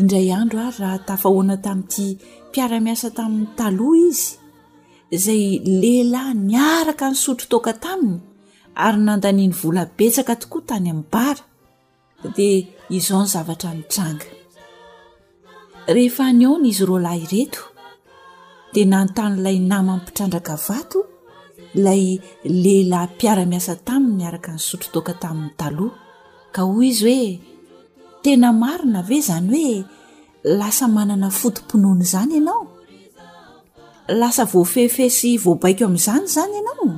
indray andro ary raha tafahoana tamin'ity mpiara-miasa tamin'ny taloha izy izay lehilahy niaraka ny sotro toaka taminy ary nandaniany vola betsaka tokoa tany amin'ny bara dia izao ny zavatra nitranga rehefa ny aona izy roa lahy ireto dia nanontanyilay namam-pitrandraka vato ilay lehilahy mpiara-miasa taminy miaraka ny sotro toaka tamin'ny taloha Ka hoy izy hoe, Tena marina ve izany hoe lasa manana foto-pinoana izany ianao? Lasa voafehifehy sy voabaiko amin'izany izany ianao?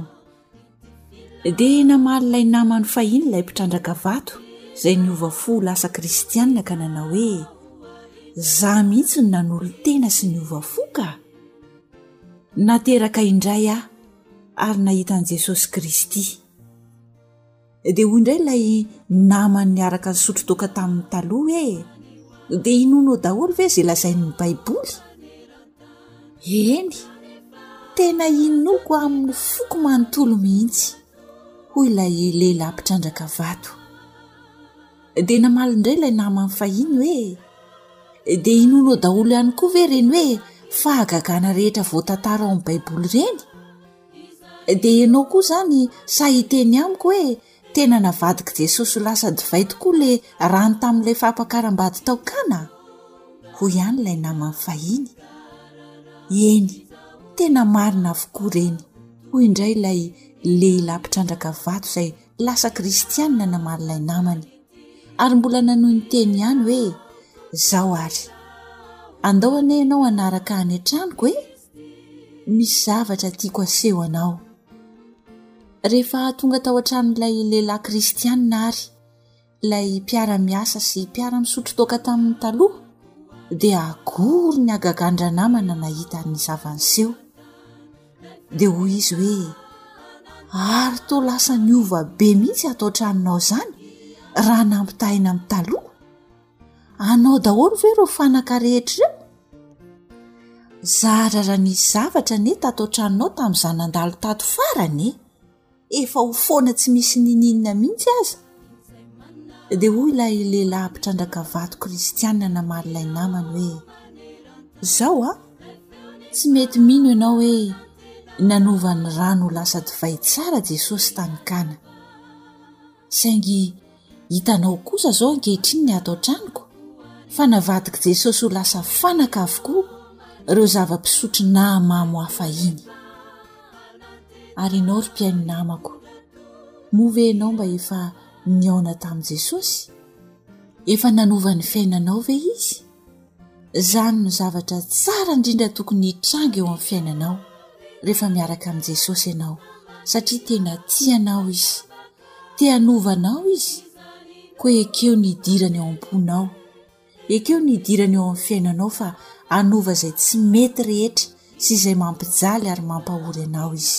Dia namaly ilay namany fahiny ilay mpitrandraka vato izay niova fo ho lasa kristiana ka nanao hoe, Izaho mihitsy no nanolo-tena sy niova fo ka! Nateraka indray aho ary nahita an'i Jesosy Kristy. Dia hoy indray ilay namany niaraka nisotro toaka tamin'ny taloha hoe dia hinoana ao daholo ve izay lazain'ny baiboly eny tena inoako amin'ny foko manontolo mihitsy hoy ilay lehilahy mpitrandraka vato dia namaly indray ilay namany fahiny hoe dia inoana ao daholo ihany koa ve ireny hoe fahagagana rehetra voatantara ao amin'ny baiboly ireny dia ianao koa izany sa hiteny amiko hoe tena navadik'i jesosy ho lasa divay tokoa ilay rano tamin'ilay fampakaram-bady tao kana hoy ihany ilay namany fahiny eny tena marina avokoa ireny hoy indray ilay lehilahy mpitrandraka vato izay lasa kristianina namaly ilay namany ary mbola nanohy ny teny ihany hoe izao ary andao anie ianao hanaraka any an-tranoko e Misy zavatra tiako aseho anao. Rehefa tonga tao an-tranon'ilay lehilahy kristianina àry ilay mpiara-miasa sy mpiara-misotro toaka taminy taloha, dia gory ny hagagan-dranamana nahita ny zava-niseho. Dia hoy izy hoe, Ary toa lasa niova be mihitsy ato an-tranonao izany, raha nampitahaina amin'ny taloha. Anao daholo ve ireo fanaka rehetra ireo? Zara raha nisy zavatra anie tato an-tranonao tamin'izaho nandalo tato farany e! Efa ho foana tsy misy niniana mihitsy aza. Dia hoy ilay lehilahy mpitrandraka vato kristiana namaly ilay namany hoe, Izao an! Tsy mety mino ianao hoe nanova ny rano ho lasa divay tsara Jesosy tany Kana. Saingy hitanao kosa izao ankehitriny ny ato an-tranoko fa navadik'i Jesosy ho lasa fanaka avokoa ireo zava-pisotro nahamamo ahy fahiny. Ary ianao ry mpihaino namako, moa ve ianao mba efa nihaona tamin'i Jesosy? Efa nanova ny fiainanao ve Izy? Izany no zavatra tsara indrindra tokony hitranga eo amin'ny fiainanao rehefa miaraka amin'i Jesosy ianao satria tena tia anao izy, te hanova anao izy koa ekeo ny hidirany eo am-ponao, ekeo ny hidirany eo amin'ny fiainanao fa hanova izay tsy mety rehetra sy izay mampijaly ary mampahory anao izy.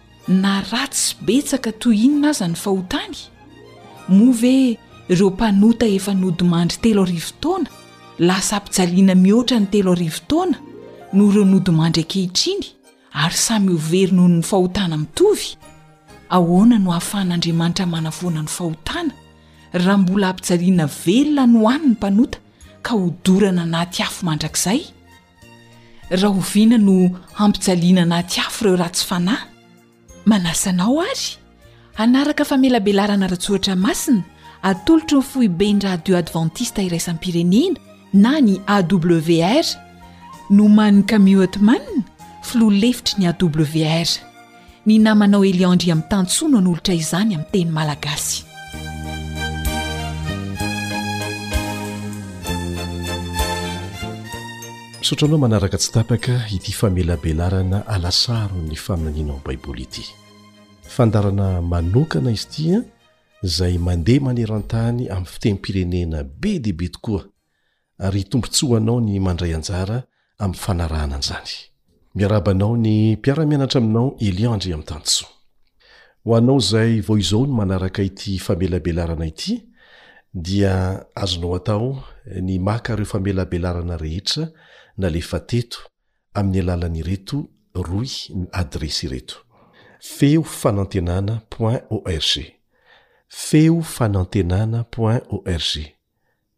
Na ratsy betsaka toy inona aza ny fahotany, moa ve ireo mpanota efa nodimandry telo arivo taona lasa ampijaliana mihoatra ny telo arivo taona noho ireo nodimandry ankehitriny ary samy ho very noho ny fahotana mitovy? Ahoana no ahafahan'Andriamanitra manavoana ny fahotana raha mbola ampijaliana velona any ho any ny mpanota ka hodorana anaty afo mandrakizay? Rahoviana no hampijaliana anaty afo ireo ratsy fanahy? Manasa anao àry hanaraka famelabelarana ara-tsoratra masina atolotry ny foiben'ny Radio Advantista Iraisam-pirenena na ny AWR, nomanin'i Camille Ottman, filoha lefitry ny AWR. Ny namanao Elian Andriamitansoa no anolotra izany amin'ny teny malagasy. Misaotra anao manaraka tsy tapaka ity famelabelarana alasaron'ny faminaniana ao Baiboly ity. Fandarana manokana izy ity izay mandeha maneran-tany amin'ny fitem-pirenena be dia be tokoa ary tombontsoa ho anao ny mandray anjara amin'ny fanarahana an'izany. Miarahaba anao ny mpiara-mianatra aminao Eliandry amin'ny tany soa. Ho anao izay vao izao no manaraka ity famelabelarana ity dia azonao atao ny maka ireo famelabelarana rehetra nalefa teto amin'ny alalan'ireto rohy na adiresy ireto, feofanantenana point org, feofanantenana point org.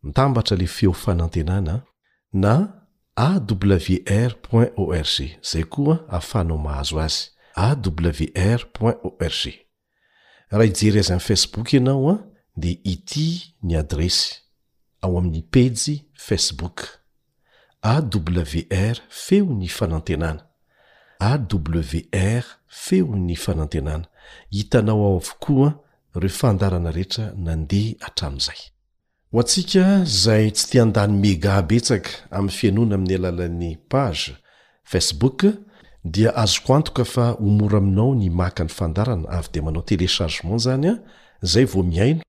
Mitambatra le feo fanantenana na awr.org zay koa afahanao mahazo azy, awr.org. Raha hijery azy am facebook ianao an de ity ny adiresy ao amin'ny pejy facebook, awr feo ny fanantenana, awr feo ny fanantenana, hitanao ao avokoa reo fandarana retra nandeha atramzay. Ho antsika izay tsy te handany mega betsaka amin'ny fihainoana amin'ny alalan'ny page Facebook dia azoko antoka fa ho mora aminao ny maka ny fandaharana avy dia manao téléchargement izany an, izay vao mihaino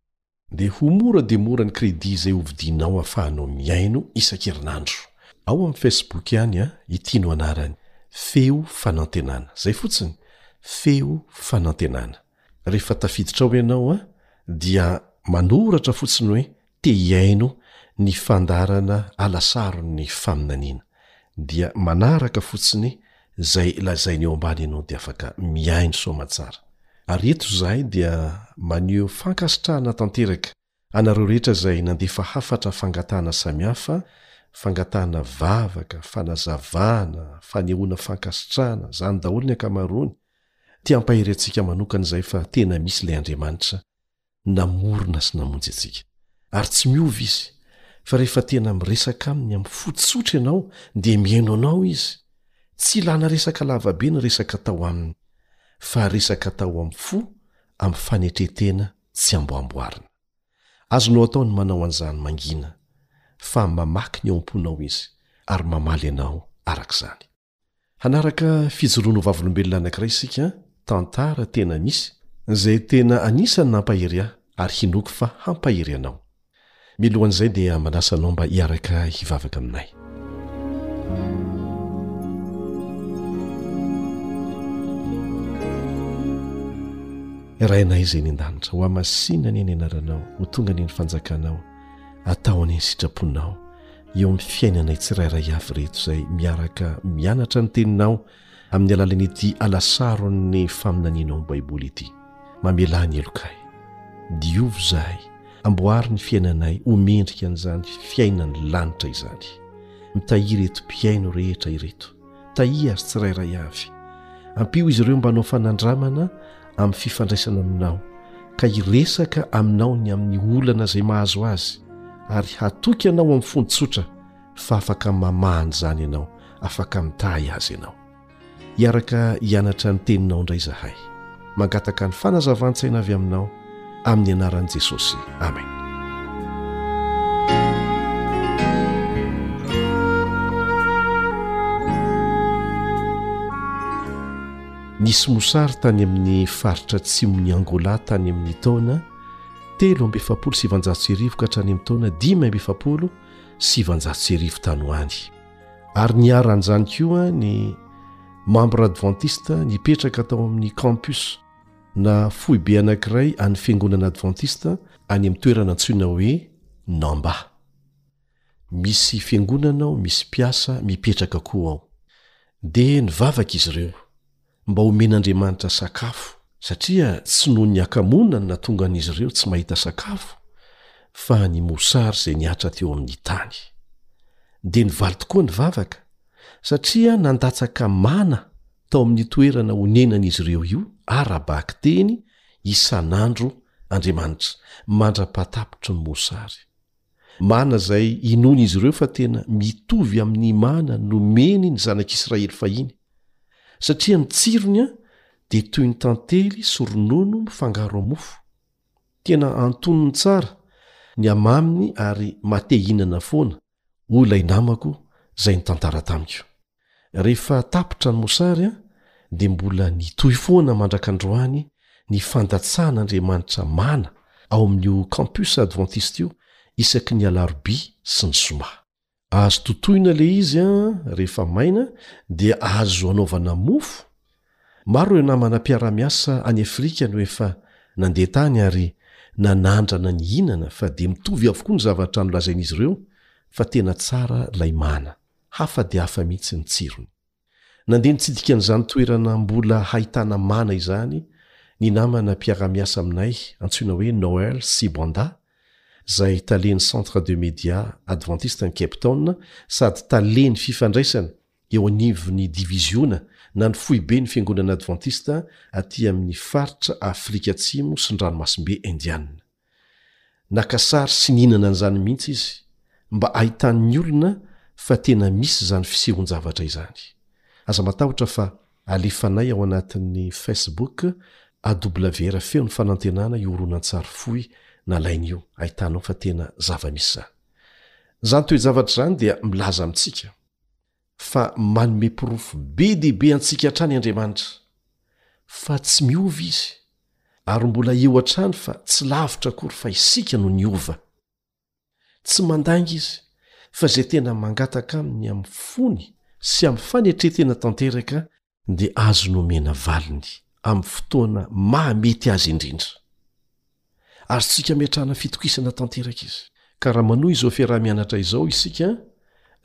dia ho mora dia mora ny crédit izay hovidianao afahanao mihaino isan-kerinandro ao amin'ny Facebook ihany an, ity no anarany, Feo Fanantenana. Izay fotsiny, Feo Fanantenana. Rehefa tafiditra ao ianao an, dia manoratra fotsiny hoe te hihaino ny fandaharana alasaron'ny faminaniana, dia manaraka fotsiny izay lazainy eo ambany ianao dia afaka mihaino soamatsara. Ary eto izahay dia maneho fankasitrahana tanteraka Anareo rehetra izay nandefa hafatra fangatahana samihafa, fangatahana vavaka, fanazavana, fanehoana fankasitrahana, izany daholo ny ankamaroany, te hampahery antsika manokana izay fa tena misy ilay Andriamanitra namorona sy namonjy antsika. Ary tsy miova Izy, fa rehefa tena miresaka Aminy amin'ny fo tsotra ianao dia mihaino anao Izy. Tsy ilana resaka lavabe ny resaka atao Aminy, fa resaka atao amin'ny fo, amin'ny fanetren-tena tsy amboamboarina. Azonao atao ny manao an'izany mangina, fa mamaky ny ao am-ponao izy ary mamaly anao araka izany. Hanaraka fijoroan'ny vavolombelona anankiray isika, tantara tena misy, izay tena anisan'ny nampahery ahy ary hinoako fa hampahery anao. Milohan'izay dia manasa anao mba hiaraka hivavaka aminay. Rainay izay any an-danitra, ho hamasina anie ny anaranao, ho tonga anie ny fanjakanao, atao anie ny sitraponao eo amin'ny fiainanay tsirairay avy ireto izay miaraka mianatra ny teninao. amin'ny alalan'ity alasaron'ny faminanianao ny Baiboly ity. Mamelà ny heloka ahy. Diovy izahay. Amboary ny fiainanay ho mendrika an'izany fiainan'ny lanitra izany. Mitahiry ireto mpihaino rehetra ireto. Tahia azy tsirairay avy. Ampio izy ireo mba hanao fanandramana amin'ny fifandraisana aminao, ka hiresaka aminao ny amin'ny olana izay mahazo azy, ary hatoky anao amin'ny fony tsotra, fa afaka mamaha an'izany ianao, afaka mitahy azy ianao. Hiaraka hianatra ny Teninao indray izahay. Mangataka ny fanazavan-tsaina avy Aminao, amin'ny anaran'i Jesosy. Amen. Nisy mosary tany amin'ny faritra atsimon'i Angola tany amin'ny taona telo amby efapolo sy sivanjato sy arivo ka hatrany amin'ny taona dimy amby efapolo sivanjato sy arivo tany ho any. Ary niharan'izany koa ny mambra advantista nipetraka tao amin'ny campus na foibe anankiray an'ny fiangonana advantista any amin'ny toerana antsoina hoe Namba. Misy fiangonana ao, misy mpiasa mipetraka koa ao. Dia nivavaka izy ireo. mba homen'Andriamanitra sakafo, satria tsy noho ny hakamoana no natongan'izy ireo tsy mahita sakafo, fa ny mosary izay nihatra teo amin'ny tany. Dia nivaly tokoa ny vavaka, satria nandatsaka mana tao amin'ny toerana onenan'izy ireo io, ara-bakiteny, isan'andro Andriamanitra, mandra-pahatapitry ny mosary. Mana izay inoan'izy ireo fa tena mitovy amin'ny mana nomeny ny Zanak'Israely fahiny, satria ny tsirony dia toy ny tantely sy ronono mifangaro amin'ny mofo. Tena antonony tsara ny hamaminy ary mahatehinana foana, hoy ilay namako izay nitantara tamiko. Rehefa tapitra ny mosary dia mbola nitohy foana mandraka androany ny fandatsahan'Andriamanitra mana ao amin'io campus adventiste io isaky ny alarobia sy ny zoma. Azo totoina ilay izy an rehefa maina dia azo anaovana mofo. Maro ireo namana mpiara-miasa any Afrika no efa nandeha tany ary nanandrana nihinana fa dia mitovy avokoa ny zavatra nolazain'izy ireo fa tena tsara ilay mana. Hafa dia hafa mihitsy ny tsirony. Nandeha nitsidika an'izany toerana mbola hahitana mana izany ny namana mpiara-miasa aminay antsoina hoe Noel Sibanda, izay talen'ny Centre de Media Advantisten'i Cape Town sady talen'ny fifandraisana eo anivon'ny diviziona na ny foiben'ny Fiangonana Advantista aty amin'ny faritra Afrika Atsimo sy ny Ranomasimbe Indiana. Naka sary sy nihinana an'izany mihitsy izy mba hahitan'ny olona fa tena misy izany fisehon-javatra izany. Aza matahotra fa alefanay ao anatin'ny Facebook AWR Feo ny Fanantenana io horonantsary fohy nalainy io hahitanao fa tena zava-misy izany. Izany toe-javatra izany dia milaza amintsika. fa manome porofo be dia be antsika hatrany Andriamanitra fa tsy miova izy ary mbola eo hatrany fa tsy lavitra akory fa isika no niova. Tsy mandainga izy fa izay tena mangataka aminy amin'ny fony sy amin'ny fanetre-tena tanteraka dia azony omena valiny amin'ny fotoana maha mety azy indrindra. Azontsika ametrahana fitokisana tanteraka izy. Ka raha manohy izao fiaraha-mianatra izao isika,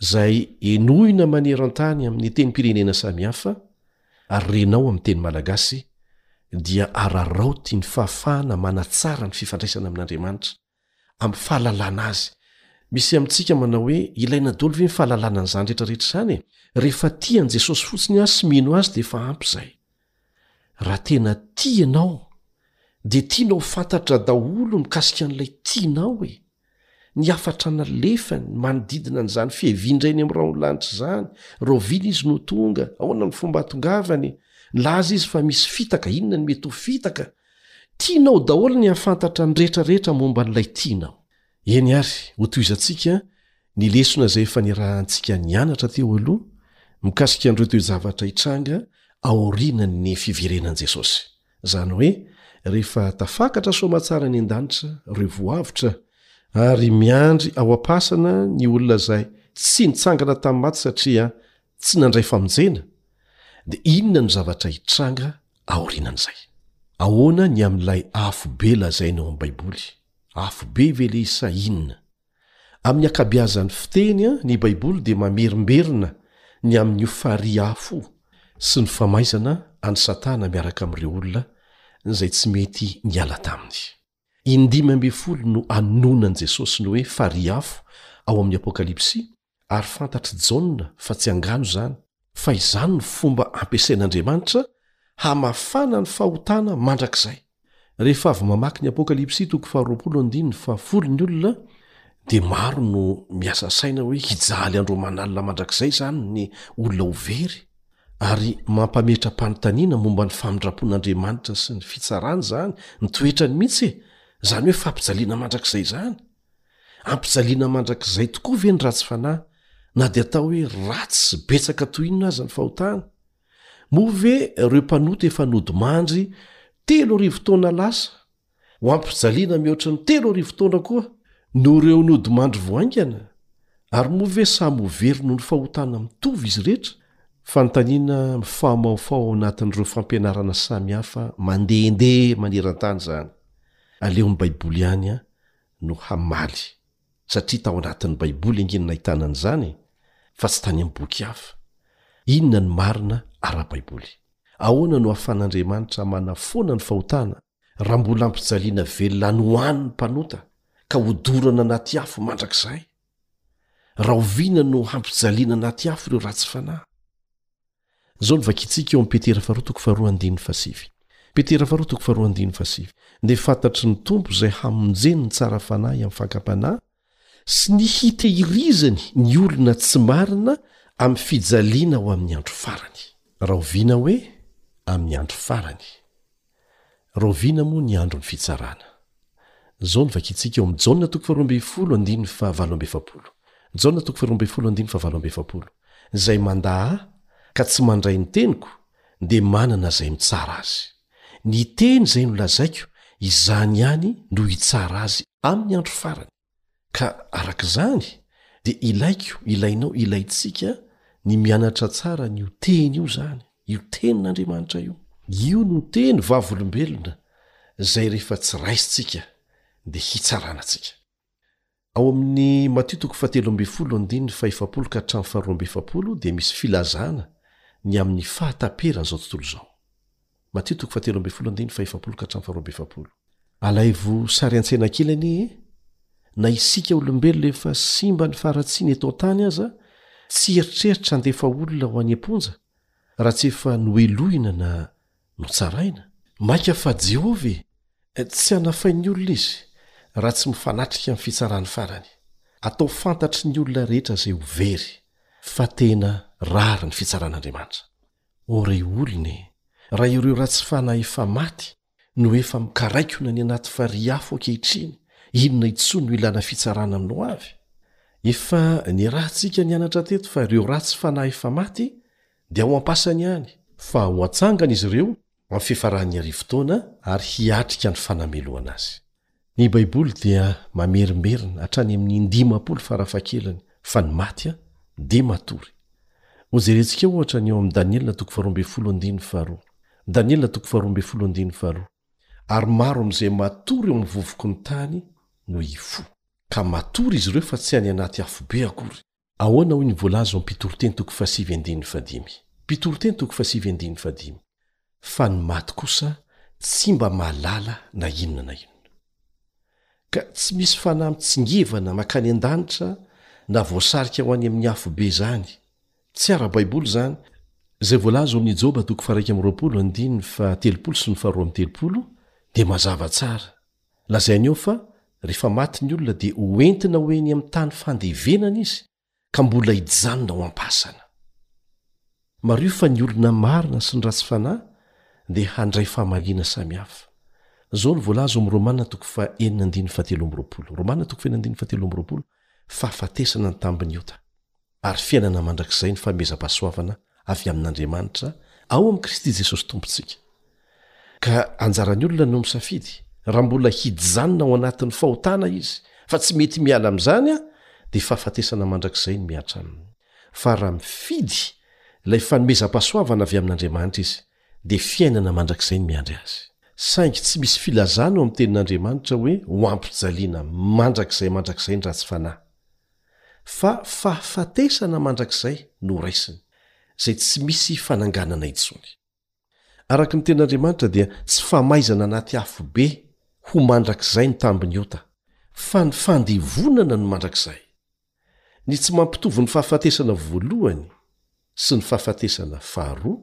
izay henoina maneran-tany amin'ny tenim-pirenena samihafa, ary renao amin'ny teny malagasy, dia araraoty ny fahafahana manatsara ny fifandraisana amin'Andriamanitra, amin'ny fahalalana azy. Misy amintsika manao hoe, ilaina dolo ve ny fahalalana an'izany rehetra rehetra izany e? Rehefa tia an'i Jesosy fotsiny aho sy mino azy dia efa ampy izay. Raha tena tia ianao dia tianao ho fantatra daholo ny mikasika an'ilay tianao e! Ny hafatra nalefany, manodidina an'izany fiavian-drainy amin'ny rahon'ny lanitra izany, rahoviana izy no tonga, ahoana ny fomba hahatongavany, nilaza izy fa misy fitaka, inona ny mety ho fitaka? Tianao daholo ny hahafantatra ny rehetrarehetra momba an'Ilay tia anao. Eny àry, hotohizantsika ny lesona izay efa niarahantsika nianatra teo aloha mikasika an'ireo toe-javatra hitranga aorianan'ny fiverenan'i Jesosy, izany hoe rehefa tafakatra soamatsara any an-danitra ireo voavotra, ary miandry ao am-pasana ny olona izay tsy nitsangana tamin'ny maty satria tsy nandray famonjena, dia inona no zavatra hitranga aorianan'izay? Ahoana ny amin'ilay afobe lazaina ao amin'ny Baiboly? Afobe ve ilay izy sa inona? Amin'ny ankabeazan'ny fiteny, ny Baiboly dia mamerimberina ny amin'io farihy afo sy ny famaizana an'i Satana miaraka amin'ireo olona izay tsy mety niala taminy. Indimy ambin'ny folo no anononan'i Jesosy ny hoe farihy afo ao amin'ny Apokalypsy, ary fantatr'i Jaona fa tsy angano izany, fa izany no fomba ampiasain'Andriamanitra hamafana ny fahotana mandrakizay. Rehefa avy mamaky ny Apokalypsy toko faharoapolo andininy fahafolo ny olona, dia maro no miasa saina hoe hijaly andro aman'alina mandrakizay izany ny olona ho very. Ary mampametra-panontaniana momba ny famindram-pon'Andriamanitra sy ny fitsarany izany ny toetrany mihitsy e! Izany hoe fampijaliana mandrakizay izany. Ampijaliana mandrakizay tokoa ve ny ratsy fanahy, na dia atao hoe ratsy sy betsaka toy inona aza ny fahotany? Moa ve ireo mpanota efa nodimandry telo arivo taona lasa Ho ampijaliana mihoatra ny telo arivo taona koa no ho reo ny odimandry vao haingana? Ary moa ve samy ho very noho ny fahotana mitovy izy rehetra? Fanontaniana mifamaofao ao anatin'ireo fampianarana samihafa mandehandeha maneran-tany izany. Aleon'ny Baiboly ihany no hamaly, satria tao anatin'ny Baiboly ange no nahitana an'izany e, fa tsy tany amin'ny boky hafa. Inona no marina ara-baiboly? Ahoana no ahafahan'Andriamanitra manafoana ny fahotana? Raha mbola ampijaliana velona any ho any ny mpanota ka hodorana anaty afo mandrakizay, rahoviana no hampijaliana anaty afo ireo ratsy fanahy? Izao no vakintsika eo amin'ny Petera faharoa toko faharoa andininy fahasivy. Petera faharoa toko faharoa andininy fahasivy. Dia fantatry ny Tompo izay hamonjeny ny tsara fanahy amin'ny fankam-panahy sy ny hitehirizany ny olona tsy marina amin'ny fijaliana ho amin'ny andro farany. Rahoviana hoe amin'ny andro farany? Rahoviana moa ny andron'ny fitsarana? Izao no vakintsika ao amin'ny Jaona toko faharoa ambin'ny folo andininy fahavalo amby efapolo. Jaona toko faharoa ambin'ny folo andininy fahavalo amby efapolo, Izay mandà ahy ka tsy mandray ny teniko dia manana izay mitsara azy. Ny teny izay nolazaiko, izany ihany no hitsara azy amin'ny andro farany. Ka araka izany dia ilaiko, ilainao, ilaintsika ny mianatra tsara an'io Teny io izany, io Tenin'Andriamanitra io. Io no Teny vavolombelona izay rehefa tsy raisintsika dia hitsarana antsika. Ao amin'ny Matio toko fahatelo ambin'ny folo andininy fahefapolo ka hatramin'ny faharoa amby efapolo dia misy filazana ny amin'ny fahataperan'izao tontolo izao. Matio toko fahatelo ambin'ny folo andininy fahefapolo ka hatramin'ny faharoa amby efapolo. Alaivo sary an-tsaina kely anie e! Na isika olombelona efa simba ny faharatsiana eto an-tany aza tsy hieritreritra handefa olona ho any am-ponja raha tsy efa nohelohina na Notsaraina? Mainka fa Jehovah e! Tsy hanafain'ny olona izy raha tsy mifanatrika amin'ny fitsarany farany. Atao fantatry ny olona rehetra izay ho very, fa tena rariny ny fitsaran'Andriamanitra. O ry olona e! Raha ireo ratsy fanahy efa maty no efa mikaraikona any anaty farihy afo ankehitriny, inona intsony no ilana fitsarana amin'ny hoavy? Efa niarahantsika nianatra teto fa ireo ratsy fanahy efa maty dia ho am-pasany ihany, fa ho atsangany izy ireo amin'ny fiafaran'ny arivo taona ary hiatrika ny fanamelohana azy. Ny Baiboly dia mamerimberina hatrany amin'ny indimampolo farafahakeliny fa ny maty dia matory. Hojerentsika ohatra ny ao amin'ny Daniela toko faharoa ambin'ny folo andininy faharoa. Daniela toko faharoa ambin'ny folo andininy faharoa, Ary maro amin'izay matory eo amin'ny vovoky ny tany no hifoha, ka matory izy ireo fa tsy any anaty afobe akory, Ahoana hoy ny voalaza ao amin'ny Mpitoriteny toko fahasivy andininy fahadimy? Mpitoriteny toko fahasivy andininy fahadimy, Fa ny maty kosa tsy mba mahalala na inona na inona. Ka tsy misy fanahy mitsingevana mankany an-danitra na voasarika ho any amin'ny afobe izany. Tsy ara-baiboly izany. Izay voalaza ao amin'ny Joba toko faha iraika amby roapolo andininy fahatelopolo sy ny faharoa amby telopolo dia mazava tsara. Lazainy eo fa rehefa maty ny olona dia ho entina ho eny amin'ny tany fandevenana izy ka mbola hijanona ho am-pasana. Mariho fa ny olona marina sy ny ratsy fanahy dia handray famaliana samihafa. Izao no voalaza ao amin'ny Romana toko fahenina andininy fahatelo amby roapolo, Romana toko fahenina andininy fahatelo amby roapolo, Fahafatesana ny tambin'ny ota. ary fiainana mandrakizay ny fanomezam-pahasoavana avy amin'Andriamanitra ao amin'i Kristy Jesosy Tompontsika. Ka anjaran'ny olona no misafidy, raha mbola hijanona ao anatin'ny fahotana izy fa tsy mety miala amin'izany, dia fahafatesana mandrakizay no mihatra aminy. Fa raha mifidy ilay fanomezam-pahasoavana avy amin'Andriamanitra izy, dia fiainana mandrakizay no miandry azy. Saingy tsy misy filazana ao amin'ny Tenin'Andriamanitra hoe ho ampijaliana mandrakizay mandrakizay ny ratsy fanahy. fa fahafatesana mandrakizay no ho raisiny, izay tsy misy fananganana intsony. Araka ny Tenin'Andriamanitra dia tsy famaizana anaty afo be ho mandrakizay ny tambin'ny ota, fa ny fandevonana no mandrakizay. Ny tsy mampitovy ny fahafatesana voalohany sy ny fahafatesana faharoa,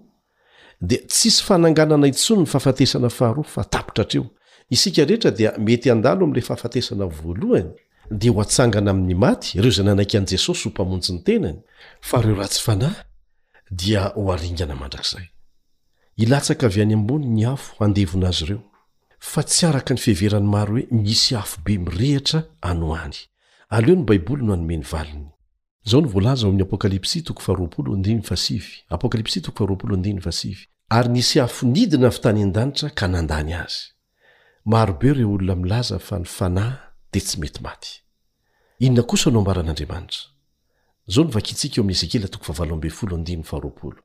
dia tsisy fananganana intsony ny fahafatesana faharoa fa tapitra hatreo. Isika rehetra dia mety handalo amin'ilay fahafatesana voalohany, dia ho atsangana amin'ny maty ireo izay nanaiky an'i Jesosy ho Mpamonjy ny tenany, fa ireo ratsy fanahy dia ho aringana mandrakizay. Hilatsaka avy any ambony ny afo handevona azy ireo, fa tsy araka ny fiheveran'ny maro hoe misy afo be mirehitra any ho any. Aleo ny Baiboly no hanome ny valiny. Izao no voalaza ao amin'ny Apokalypsy toko faharoapolo andininy fahasivy, Apokalypsy toko faharoapolo andininy fahasivy, Ary nisy afo nidina avy tany an-danitra ka nandany azy. Maro be ireo olona milaza fa ny fanahy dia tsy mety maty. Inona kosa no ambaran'Andriamanitra? Izao no vakintsika eo amin'ny Ezekiela toko fahavalo ambin'ny folo andininy faharoapolo.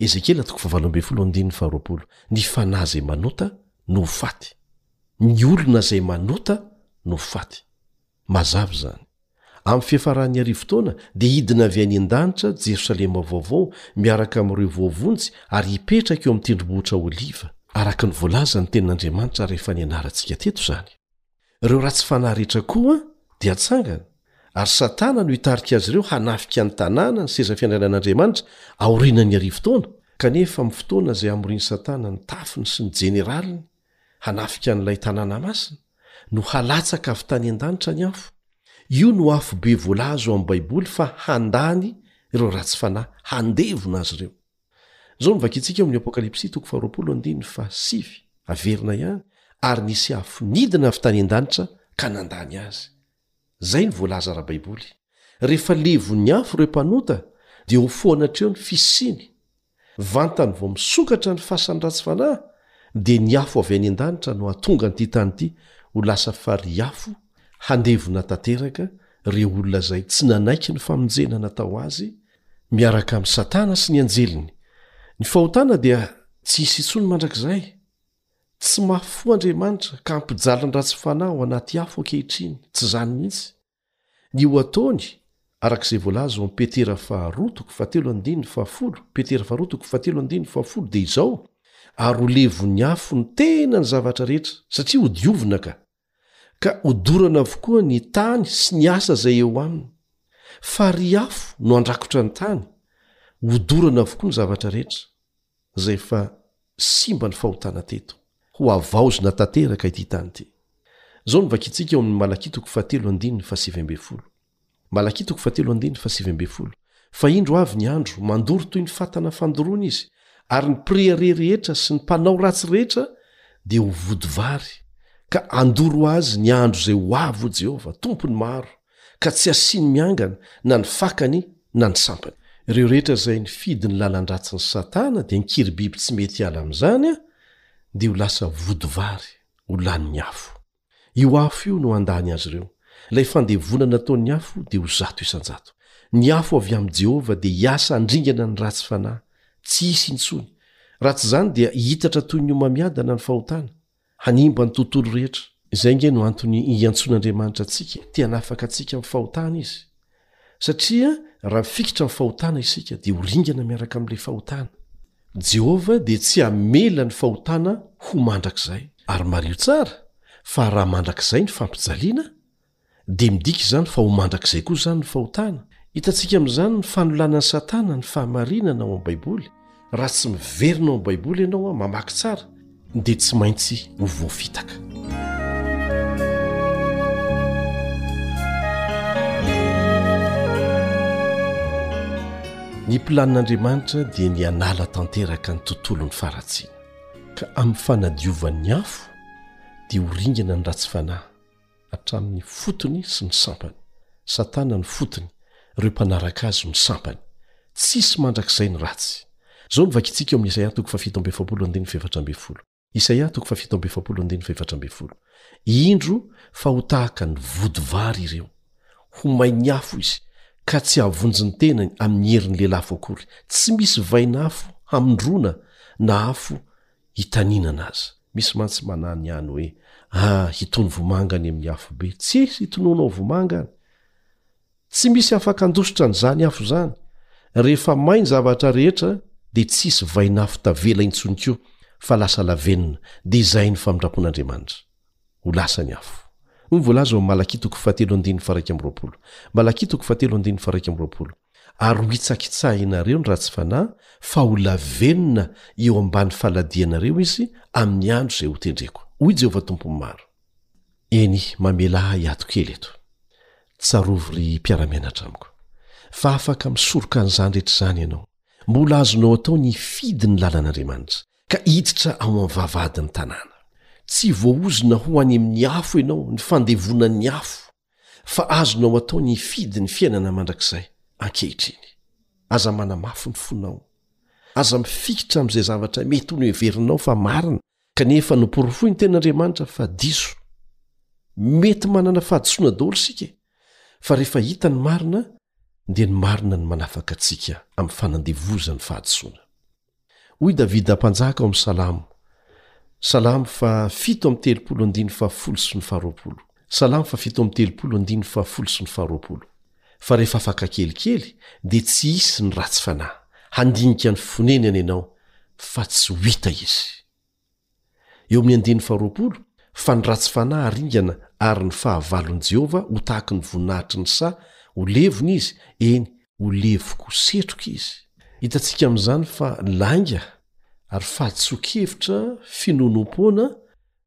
Ezekiela toko fahavalo ambin'ny folo andininy faharoapolo, Ny fanahy izay manota no ho faty. Ny olona izay manota no ho faty. Mazava izany. Amin'ny fiafaran'ny arivo taona, dia hidina avy any an-danitra Jerosalema Vaovao miaraka amin'ireo voavonjy ary hipetraka eo amin'ny Tendrombohitra Oliva, araka ny voalazan'ny Tenin'Andriamanitra rehefa nianarantsika teto izany. Ireo ratsy fanahy rehetra koa dia tsangana, ary Satana no hitarika azy ireo hanafika ny tanàna, ny seza fiandrianan'Andriamanitra, aorianan'ny Arivo Taona. Kanefa amin'ny fotoana izay hamorian'i Satana ny tafiny sy ny jeneraliny hanafika an'ilay tanàna masina, no halatsaka avy tany an-danitra ny afo. Io no afobe voalaza ao amin'ny Baiboly fa handany ireo ratsy fanahy, handevona azy ireo. Izao no vakintsika ao amin'ny Apokalypsy toko faharoapolo andininy fahasivy, Averina ihany, ary nisy afo nidina avy tany an-danitra ka nandany azy. Izay no voalaza ara-baiboly. Rehefa levon'ny afo ireo mpanota, dia ho foana hatreo ny fisiany. Vantany vao misokatra ny fasan'ny ratsy fanahy, dia ny afo avy any an-danitra no hahatonga an'ity tany ity ho lasa farihy afo handevona tanteraka ireo olona izay tsy nanaiky ny famonjena natao azy, Miaraka amin'i Satana sy ny anjeliny. Ny fahotana dia tsy hisy intsony mandrakizay. Tsy mafy fo Andriamanitra ka hampijaly ny ratsy fanahy ao anaty afo ankehitriny. Tsy izany mihitsy. Ny ho ataony, araka izay voalaza ao amin'ny Petera faharoa toko fahatelo andininy fahafolo, Petera faharoa toko fahatelo andininy fahafolo, dia izao, Ary ho levon'ny afo ny tenan'ny zavatra rehetra, satria hodiovina ka. ka hodorana avokoa ny tany sy ny asa izay eo aminy, farihy afo no handrakotra ny tany, hodorana avokoa ny zavatra rehetra, izay efa simba ny fahotana teto. Hohavaozina tanteraka ity tany ity. Izao no vakintsika ao amin'ny Malakia toko fahatelo andininy fahasivy ambin'ny folo. Malakia toko fahatelo andininy fahasivy ambin'ny folo, Fa indro avy ny andro, mandoro toy ny fatana fandoroana izy, ary ny mpirehareha rehetra sy ny mpanao ratsy rehetra dia ho vody vary, ka handoro azy ny andro izay ho avy, hoy Jehovah, Tompon'ny maro, ka tsy hasiany miangana na ny fakany na ny sampany. Ireo rehetra izay nifidy ny lalan-dratsin'i Satana, dia an-kiribiby tsy mety hiala amin'izany, dia ho lasa vody vary, ho lanin'ny afo. Io afo io no handany azy ireo. Ilay fandevona nataon'ny afo dia ho zato isan-jato. Ny afo avy amin'i Jehovah dia hiasa handringana ny ratsy fanahy. Tsy hisy intsony. Raha tsy izany dia hihitatra toy ny homamiadana ny fahotana. Hanimba ny tontolo rehetra. Izay ange no antony iantsoan'Andriamanitra antsika te hanafaka antsika amin'ny fahotana izy. satria raha mifikitra amin'ny fahotana isika, dia ho ringana miaraka amin'ilay fahotana. Jehovah dia tsy hamela ny fahotana ho mandrakizay. Ary mariho tsara fa raha mandrakizay ny fampijaliana, dia midika izany fa ho mandrakizay koa izany ny fahotana. Hitantsika amin'izany ny fanolanan'i Satana ny fahamarinana ao amin'ny Baiboly. Raha tsy miverina ao amin'ny Baiboly ianao an, mamaky tsara, dia tsy maintsy ho voafitaka. Ny planin'Andriamanitra dia ny hanala tanteraka ny tontolon'ny faharatsiana, ka amin'ny fanadiovan'ny afo dia ho ringana ny ratsy fanahy. hatramin'ny fotony sy ny sampany. Satana no fotony, ireo mpanaraka azy no sampany. Tsisy mandrakizay ny ratsy. Izao no vakintsika ao amin'ny Isaia toko fahafito amby efapolo andininy fahefatra ambin'ny folo. Isaia toko fahafito amby efapolo andininy fahefatra ambin'ny folo. Indro fa ho tahaka ny vody vary ireo. Ho main'ny afo izy, ka tsy hahavonjy ny tenany amin'ny herin'ny lelafo akory. Tsy misy vain'afo hamondroana na afo hitaninana aza. Misy mantsy manano ihany hoe, ah, hitono vomanga any amin'ny afobe. Tsis itonona ao vomanga any. Tsy misy afaka handositra an'izany afo izany. Rehefa may ny zavatra rehetra dia tsy hisy vain'afo tavela intsony koa fa lasa lavenona, dia izay ny famindrapon'Andriamanitra. Ho lasa ny afo. Hoy ny voalaza ao amin'ny Malakia toko fahatelo andininy faharaika amby roapolo. Malakia toko fahatelo andininy faharaika amby roapolo. ary ho hitsakitsahinareo ny ratsy fanahy fa ho lavenona eo ambany faladianareo izy amin'ny andro izay hotendreko, hoy i Jehovah Tompon'ny maro. Eny, mamela ahy hiato kely eto. Tsarovy ry mpiara-mianatra amiko, fa afaka misoroka an'izany rehetra izany ianao. Mbola azonao atao ny hifidy ny lalan'Andriamanitra, ka hiditra ao amin'ny vavahadin'ny tanàna. Tsy voaozona ho any amin'ny afo ianao, ny fandevonan'ny afo. fa azonao atao ny hifidy ny fiainana mandrakizay ankehitriny. Aza manamafy ny fonao. Aza mifikitra amin'izay zavatra mety ho noheverinao fa marina, kanefa noporofoin'ny Tenin'Andriamanitra fa diso. Mety manana fahadisoana daholo isika, fa rehefa hita ny marina, dia ny marina no manafaka antsika amin'ny fanandevozan'ny fahadisoana. Hoy Davida Mpanjaka ao amin'ny Salamo, Salamo fa fito amby telopolo andininy fahafolo sy ny faharoapolo, Salamo fa fito amby telopolo andininy fahafolo sy ny faharoapolo, Fa rehefa afaka kelikely, dia tsy hisy ny ratsy fanahy handinika ny fonenany ianao, fa tsy ho hita izy. Eo amin'ny andininy faharoapolo, Fa ny ratsy fanahy haringana ary ny fahavalon'i Jehovah ho tahaky ny voninahitry ny saha, ho levona izy, eny, ho levoko ho setroka izy. Hitantsika amin'izany fa lainga ary fahadisoan-kevitra finoanoam-poana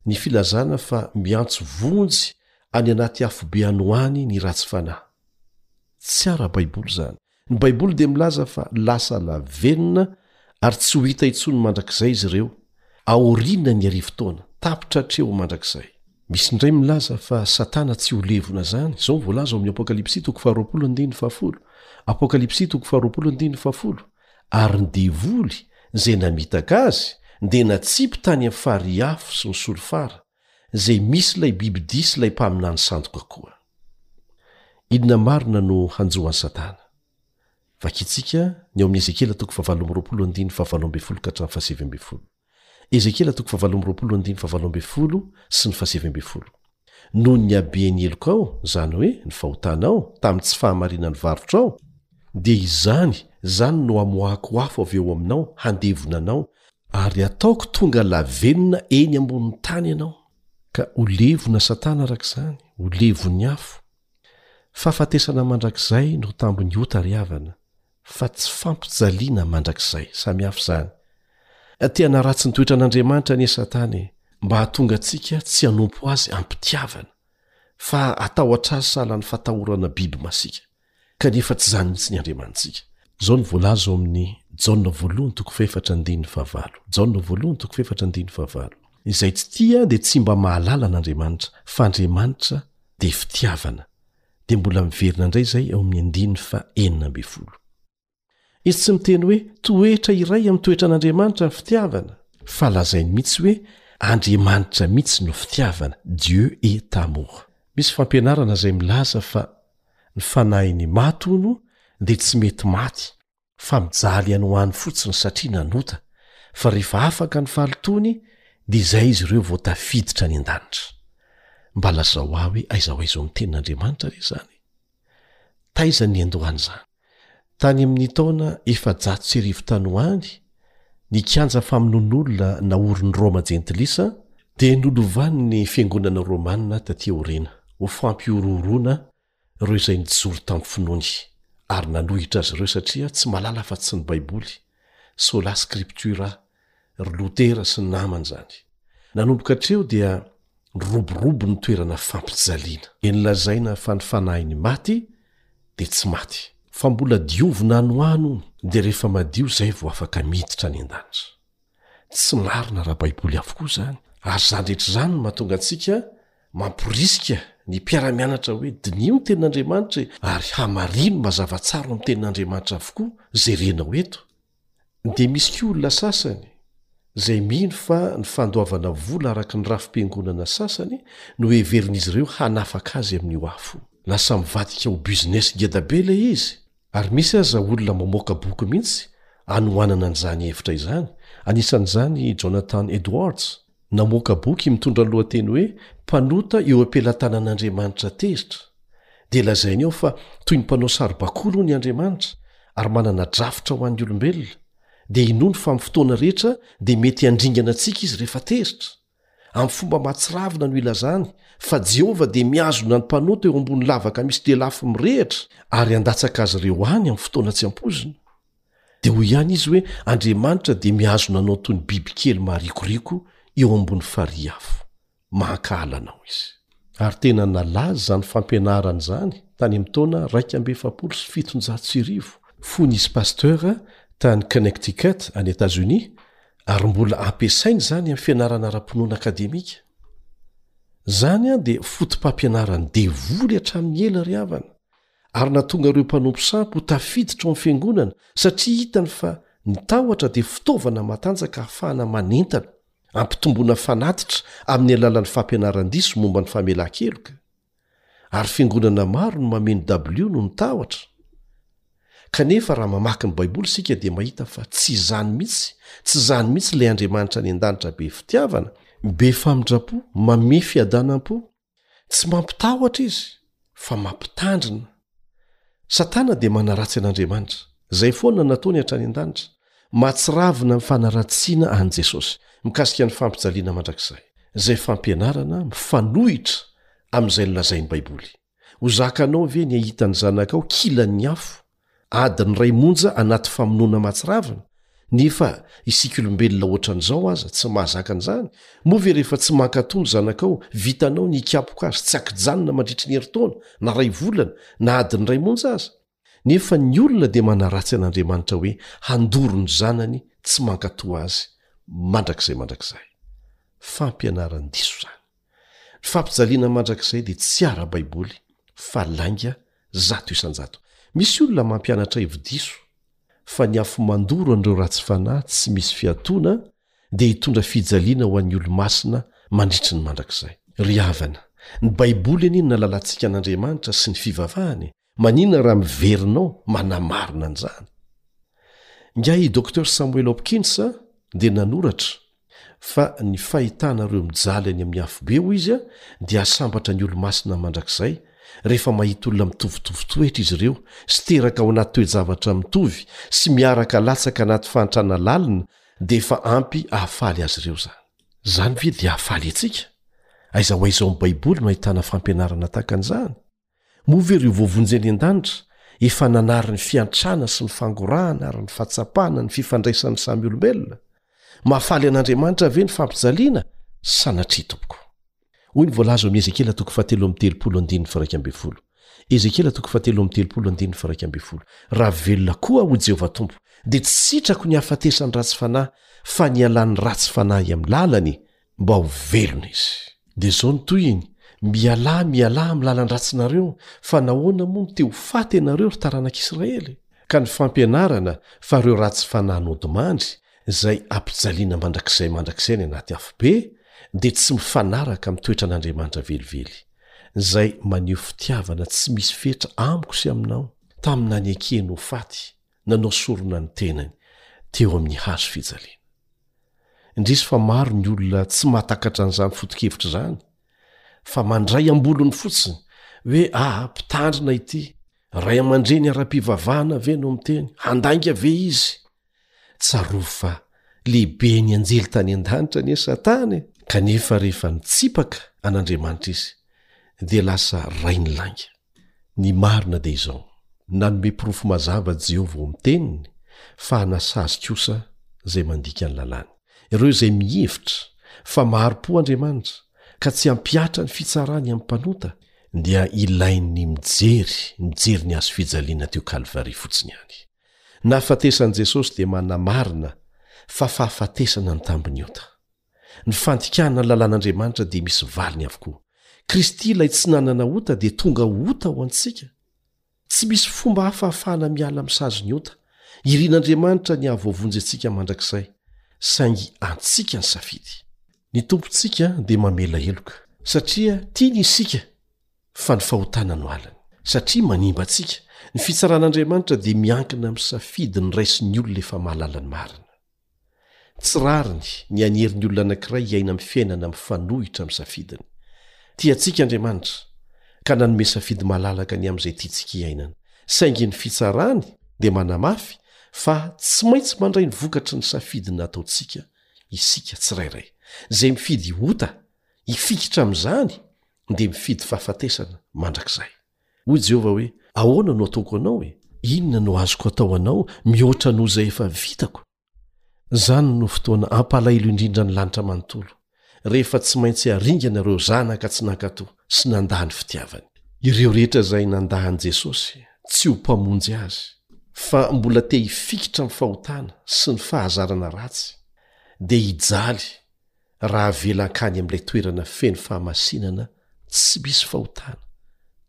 ny filazana fa miantso vonjy any anaty afobe any ho any ny ratsy fanahy. Tsy ara-baiboly izany, Ny Baiboly dia milaza fa lasa navelona ary tsy ho hita intsony mandrakizay izy ireo, aorianan'ny Arivo Taona, tapitra hatreo mandrakizay. Misy indray milaza fa Satana tsy ho levona izany. Izao no voalaza ao amin'ny Apokalypsy toko faharoapolo andininy fahafolo, Apokalypsy toko faharoapolo andininy fahafolo, Ary ny devoly, izay namitaka azy, dia natsipy tany amin'ny farihy afo sy ny solifara, izay misy ilay bibidia sy ilay mpaminany sandoka koa. Inona marina no hanjo an'i Satana? Vakintsika ny ao amin'ny Ezekiela toko fahavalo amby roapolo andininy fahavalo ambin'ny folo ka hatramin'ny fahasivy ambin'ny folo. Ezekiela toko fahavalo amby roapolo andininy fahavalo ambin'ny folo sy ny fahasivy ambin'ny folo. Noho ny haben'ny helokao, izany hoe ny fahotanao, tamin'ny tsy fahamarinan'ny varotrao, dia izany, izany no hamoahako afo avy eo aminao, handevona anao, Ary ataoko tonga lavenona eny ambonin'ny tany ianao, ka ho levona satana araka izany, ho levon'ny afo. Fahafatesana mandrakizay no tambin'ny ota ry havana, fa tsy fampijaliana mandrakizay. Samy hafa izany. Te hanaratsy ny toetra an'Andriamanitra anie satana e, mba hahatonga antsika tsy hanompo azy am-pitiavana, fa hatahotra azy sahalan'ny fatahorana biby masiaka. kanefa tsy izany mihitsy ny Andriamanitsika. Izao no voalaza ao amin'ny Jaona voalohany toko fahefatra andininy fahavalo, Jaona voalohany toko fahefatra andininy fahavalo, Izay tsy tia dia tsy mba mahalala an'Andriamanitra, fa Andriamanitra dia fitiavana. Dia mbola miverina indray izay ao amin'ny andininy fahenina ambin'ny folo. Izy tsy miteny hoe toetra iray amin'ny toetran'Andriamanitra ny fitiavana, fa lazainy mihitsy hoe Andriamanitra mihitsy no fitiavana, Dieu est amour. Misy fampianarana izay milaza fa ny fanahin'ny maty, hono, dia tsy mety maty, fa mijaly any ho any fotsiny satria nanota, fa rehefa afaka ny fahalotoany, dia izay izy ireo vao tafiditra any an-danitra. Mba lazao ahy hoe aiza ho aiza ao amin'ny Tenin'Andriamanitra re izany? Taiza ny niandohan' izany? Tany amin' ny taona efajato sy arivo tany ho any, ny kianja famonoan' olona naorin' ny Rôma jentilisa dia nolovan' ny fiangonana rômana taty aoriana ho fampihorohoroana ireo izay nijoro tamin'ny finoany ary nanohitra azy ireo satria tsy mahalala afa-tsy ny Baiboly, sola scriptura, ry Lotera sy ny namany izany. Nanomboka hatreo dia niroborobo ny toerana fampijaliana. Dia nolazaina fa ny fanahin'ny maty dia tsy maty. Fa mbola diovina anoano hono, dia rehefa madio izay vao afaka miditra any an-danitra. Tsy marina ara-baiboly avokoa izany. Ary izany rehetra izany no mahatonga antsika mamporisika ny mpiara-mianatra hoe diniho ny Tenin'Andriamanitra e! ary hamarino mazava tsara ao amin'ny Tenin'Andriamanitra avokoa izay renao eto. dia misy koa olona sasany izay mino fa ny fandoavana vola araka ny rafi-piangonana sasany no heverin'izy ireo hanafaka azy amin'ny ho afo. Lasa mivadika ho business ngeda be ilay izy, ary misy aza olona mamoaka boky mihitsy anohanana an'izany hevitra izany, anisan'izany i Jonathan Edwards, Namoaka boky mitondra ny lohateny hoe Mpanota eo am-pelatanan'Andriamanitra Tezitra, dia lazainy ao fa toy ny mpanao saribakoly hono i Andriamanitra ary manana drafitra ho an'ny olombelona, dia inoany fa amin'ny fotoana rehetra dia mety handringana antsika izy rehefa tezitra. Amin'ny fomba mahatsiravina no ilazany fa Jehovah dia mihazona ny mpanota eo ambony lavaka misy delafo mirehitra ary handatsaka azy ireo any amin'ny fotoana tsy ampoizina. Dia hoy ihany izy hoe, Andriamanitra dia mihazona anao toy ny bibikely maharikoriko eo ambony farihy avo. Mahankahala anao izy. Ary tena nalaza izany fampianarana izany tany amin'ny taona iraika amby efapolo sy fitonjato sy arivo, fony izy pasteur tany Connecticut, any Etazonia, ary mbola ampiasaina izany amin'ny fianarana ara-pinoana akademika. Izany dia fotopampianaran'ny devoly hatramin'ny ela ry havana. ary nahatonga ireo mpanompo sampy ho tafiditra ao amin'ny Fiangonana satria hitany fa ny tahotra dia fitaovana matanjaka ahafahana manentana, ampitomboana fanatitra amin'ny alalan'ny fampianaran-diso momba ny famelan-keloka, ary Fiangonana maro no mameno dabilio noho ny tahotra. Kanefa raha mamaky ny Baiboly isika dia mahita fa tsy izany mihitsy, tsy izany mihitsy ilay Andriamanitra any an-danitra be fitiavana, be famindram-po, mame fiadanam-po, tsy mampitahotra izy fa mampitandrina satana dia manaratsy an'andriamanitra zay foana nataony hatrany an-danitra mahatsiravina ny fanaratsiana any jesosy mikasika ny fampijaliana mandrakizay zay fampianarana mifanohitra amin'izay nolazain'ny baiboly ho zakanao ve ny ahita ny zanakao kilan'ny afo Adiny iray monja anaty famonoana mahatsiravina, nefa isika olombelona ohatran'izao aza tsy mahazaka an'izany, moa ve rehefa tsy mankatò ny zanakao, vitanao ny hikapoka azy tsy an-kijanona mandritry ny herintaona, na iray volana, na adiny iray monja aza? Nefa ny olona dia manaratsy an'Andriamanitra hoe handoro ny zanany tsy mankatò azy mandrakizay mandrakizay. Fampianaran-diso izany. Ny fampijaliana mandrakizay dia tsy ara-baiboly fa lainga zato isan-jato. Misy olona mampianatra hevi-diso fa ny afo-mandoro an'ireo ratsy fanahy tsy misy fiatoana dia hitondra fijaliana ho an'ny olo-masina mandritry ny mandrakizay. Ry havana, ny Baiboly anie no nalalantsika an'Andriamanitra sy ny fivavahany Maninona raha miverinao manamarina an'izany? Ingahy i Docteur Samuel Hopkins dia nanoratra fa ny fahitana ireo mijaly any amin'ny afobe, hoy izy, dia asambatra ny Olomasina mandrakizay rehefa mahita olona mitovitovy toetra izy ireo sy teraka ao anaty toe-javatra mitovy sy miaraka latsaka anaty fahantrana lalina dia efa ampy ahafaly azy ireo izany. Izany ve dia hahafaly antsika? Aiza ho aiza ao amin'ny Baiboly no ahitana fampianarana tahaka an'izany? Moa ve ireo voavonjy any an-danitra efa nanary ny fiantrana sy ny fangorahana ary ny fahatsapana ny fifandraisan'ny samy olombelona? Mahafaly an'Andriamanitra ve ny fampijaliana? Sanatria, tompoko. Hoy ny voalaza ao amin'ny Ezekiela toko fahatelo amby telopolo andininy firaika ambin'ny folo. Ezekiela toko fahatelo amby telopolo andininy firaika ambin'ny folo, Raha velona koa aho, hoy Jehovah Tompo, dia tsy sitrako ny hahafatesan'ny ratsy fanahy, fa ny hialan'ny ratsy fanahy amin'ny lalany, mba ho velona izy. Dia izao ny tohiny, Mialà, mialà amin'ny lalan-dratsinareo, fa nahoana moa no te ho faty ianareo, ry taranak'Israely? Ka ny fampianarana fa ireo ratsy fanahy nodimandry, izay hampijaliana mandrakizay mandrakizay any anaty afobe, dia tsy mifanaraka amin'ny toetran'Andriamanitra velively, izay maneho fitiavana tsy misy fetra amiko sy aminao, tamin'ny nanekeny ho faty, nanao sorona ny tenany teo amin'ny hazo fijaliana. Indrisy fa maro ny olona tsy mahatakatra an'izany foto-kevitra izany, fa mandray am-bolony fotsiny hoe aa mpitandrina ity, ray aman-dreny ara-pivavahana ve no miteny, handainga ve izy? Tsarovy fa lehibe ny anjely tany an-danitra anie Satana e! Kanefa rehefa nitsipaka an'Andriamanitra izy, dia lasa rain'ny lainga. Ny marina dia izao, nanome porofo mazava Jehovah ao amin'ny Teniny fa hanasa azy kosa izay mandika ny lalàny. Ireo izay mihevitra fa mahari-po Andriamanitra ka tsy hampihatra ny fitsarany amin'ny mpanota, dia ilain'ny mijery mijery ny hazo fijaliana teo Kalvary fotsiny ihany. Nahafatesan'i Jesosy dia manamarina fa fahafatesana ny tambin'ny ota. Ny fandikana ny lalàn'Andriamanitra dia misy valiny avokoa. Kristy ilay tsy nanana ota dia tonga ho ota ho antsika. Tsy misy fomba hafa hahafahana miala amin'ny sazy ny ota. Irin'Andriamanitra ny hahavoavonjy antsika mandrakizay, saingy antsika ny safidy. Ny Tompontsika dia mamela heloka, satria tiany isika, fa ny fahotana no aliny, satria manimba antsika. Ny fitsaran'Andriamanitra dia miankina amin'ny safidy ny raisin'ny olona efa mahalala ny marina. Tsy rariny ny hanery ny olona anankiray hiaina amin'ny fiainana mifanohitra amin'ny safidiny. Tia antsika Andriamanitra, ka nanome safidy malalaka ny amin'izay tiantsika hiainana. Saingy ny fitsarany dia manamafy fa tsy maintsy mandray ny vokatry ny safidy nataontsika isika tsirairay. Izay mifidy ota hifikitra amin'izany dia mifidy fahafatesana mandrakizay. Hoy Jehovah hoe, Ahoana no ataoko anao e? Inona no azoko atao anao mihoatra noho izay efa vitako? Izany no fotoana hampalahelo indrindra ny lanitra manontolo, rehefa tsy maintsy haringana ireo zanaka tsy nankatò sy nandà ny fitiavany. Ireo rehetra izay nandà an'i Jesosy tsy ho Mpamonjy azy, fa mbola te hifikitra amin'ny fahotana sy ny fahazarana ratsy, dia hijaly raha avela hankany amin'ilay toerana feno fahamasinana tsy misy fahotana,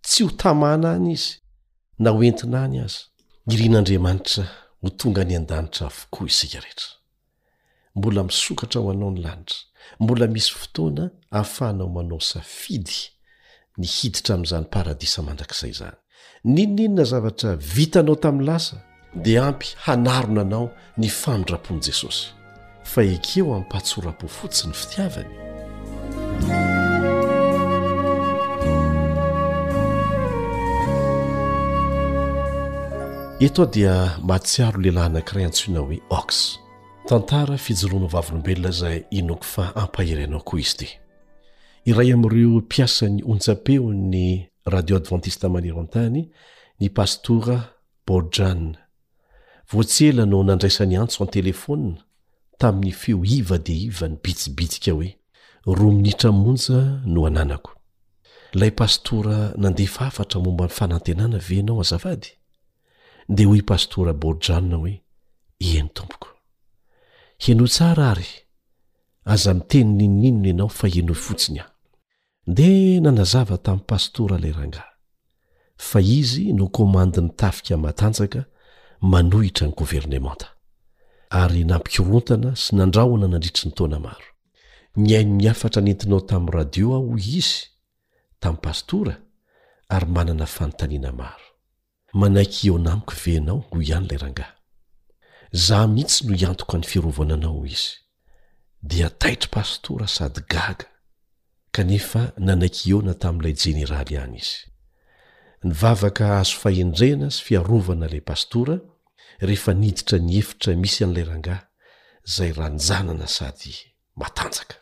tsy ho tamana any izy na ho entina any aza. Irin'Andriamanitra ho tonga any an-danitra avokoa isika rehetra. Mbola misokatra ho anao ny lanitra, mbola misy fotoana ahafahanao manao safidy ny hiditra amin'izany paradisa mandrakizay izany. N'inon'inona zavatra vitanao tamin'ny lasa dia ampy hanarona anao ny famindram-pon'i Jesosy, fa ekeo am-pahatsoram-po fotsiny ny fitiavany. Eto aho dia mahatsiaro lehilahy anankiray antsoina hoe Ox. Tantara fijoroana ho vavolombelona izay inoako fa hampahery anao koa izy ity. Iray amin'ireo mpiasan'ny onjam-peon'ny Radio Adventista Maneran-tany ny Pastora Bojan. Vao tsy ela no nandraisany antso an-telefaonina tamin'ny feo iva dia iva nibitsibitsika hoe, Roa minitra monja no ananako. Ilay pastora nandefa hafatra momba ny fanantenana ve ianao azafady? Dia hoy i Pastora Bojan hoe, Eny tompoko. Henoy tsara àry Aza miteny n'inon'inona ianao fa henoy fotsiny aho. Dia nanazava tamin'i Pastora ilay rangahy, fa izy no komandin'ny tafika matanjaka manohitra ny governemanta, ary nampikorontana sy nandrahona nandritry ny taona maro. Nihaino ny hafatra nentinao tamin'ny radio aho, hoy izy, tamin'i Pastora, ary manana fanontaniana maro. Manaiky hihaona amiko ve ianao? hoy ihany ilay rangahy. Izaho mihitsy no hiantoka ny fiarovana anao, hoy izy. Dia taitr'i Pastora sady gaga, kanefa nanaiky hihaona tamin'ilay jeneraly ihany izy. Nivavaka hahazo fahendrena sy fiarovana ilay pastora rehefa niditra ny efitra misy an'ilay rangahy, izay ranjanana sady matanjaka.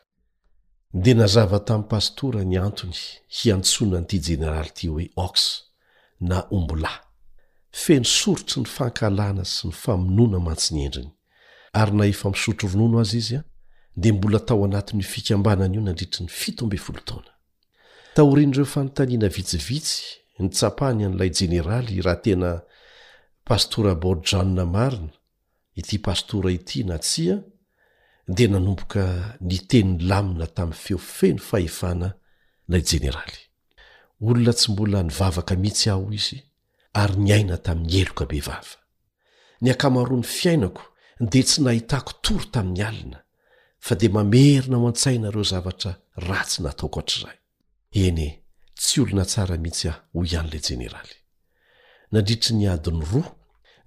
Dia nazava tamin'ny pastora ny antony hiantsoana an'ity jeneraly ity hoe Ox na Ombilahy. Feno soritry ny fankahalana sy ny famonoana mantsy ny endriny. Ary na efa misotro ronono aza izy dia mbola tao anatin'io fikambanana io nandritry ny fito ambin'ny folo taona. Taorian'ireo fanontaniana vitsivitsy, nitsapany an'ilay jeneraly raha tena Pastora Borjana marina ity pastora ity na tsia dia nanomboka niteny nilamina tamin'ny feo feno fahefana ilay jeneraly. Olona tsy mbola nivavaka mihitsy aho hoy izy ary niaina tamin'ny heloka bevava. Ny ankamaroan'ny fiainako dia tsy nahitako tory tamin'ny alina fa dia mamerina ao an-tsaina ireo zavatra ratsy nataoko hatrizay. Eny e, tsy olona tsara mihitsy aho, hoy ihany ilay jeneraly. Nandritry ny adiny roa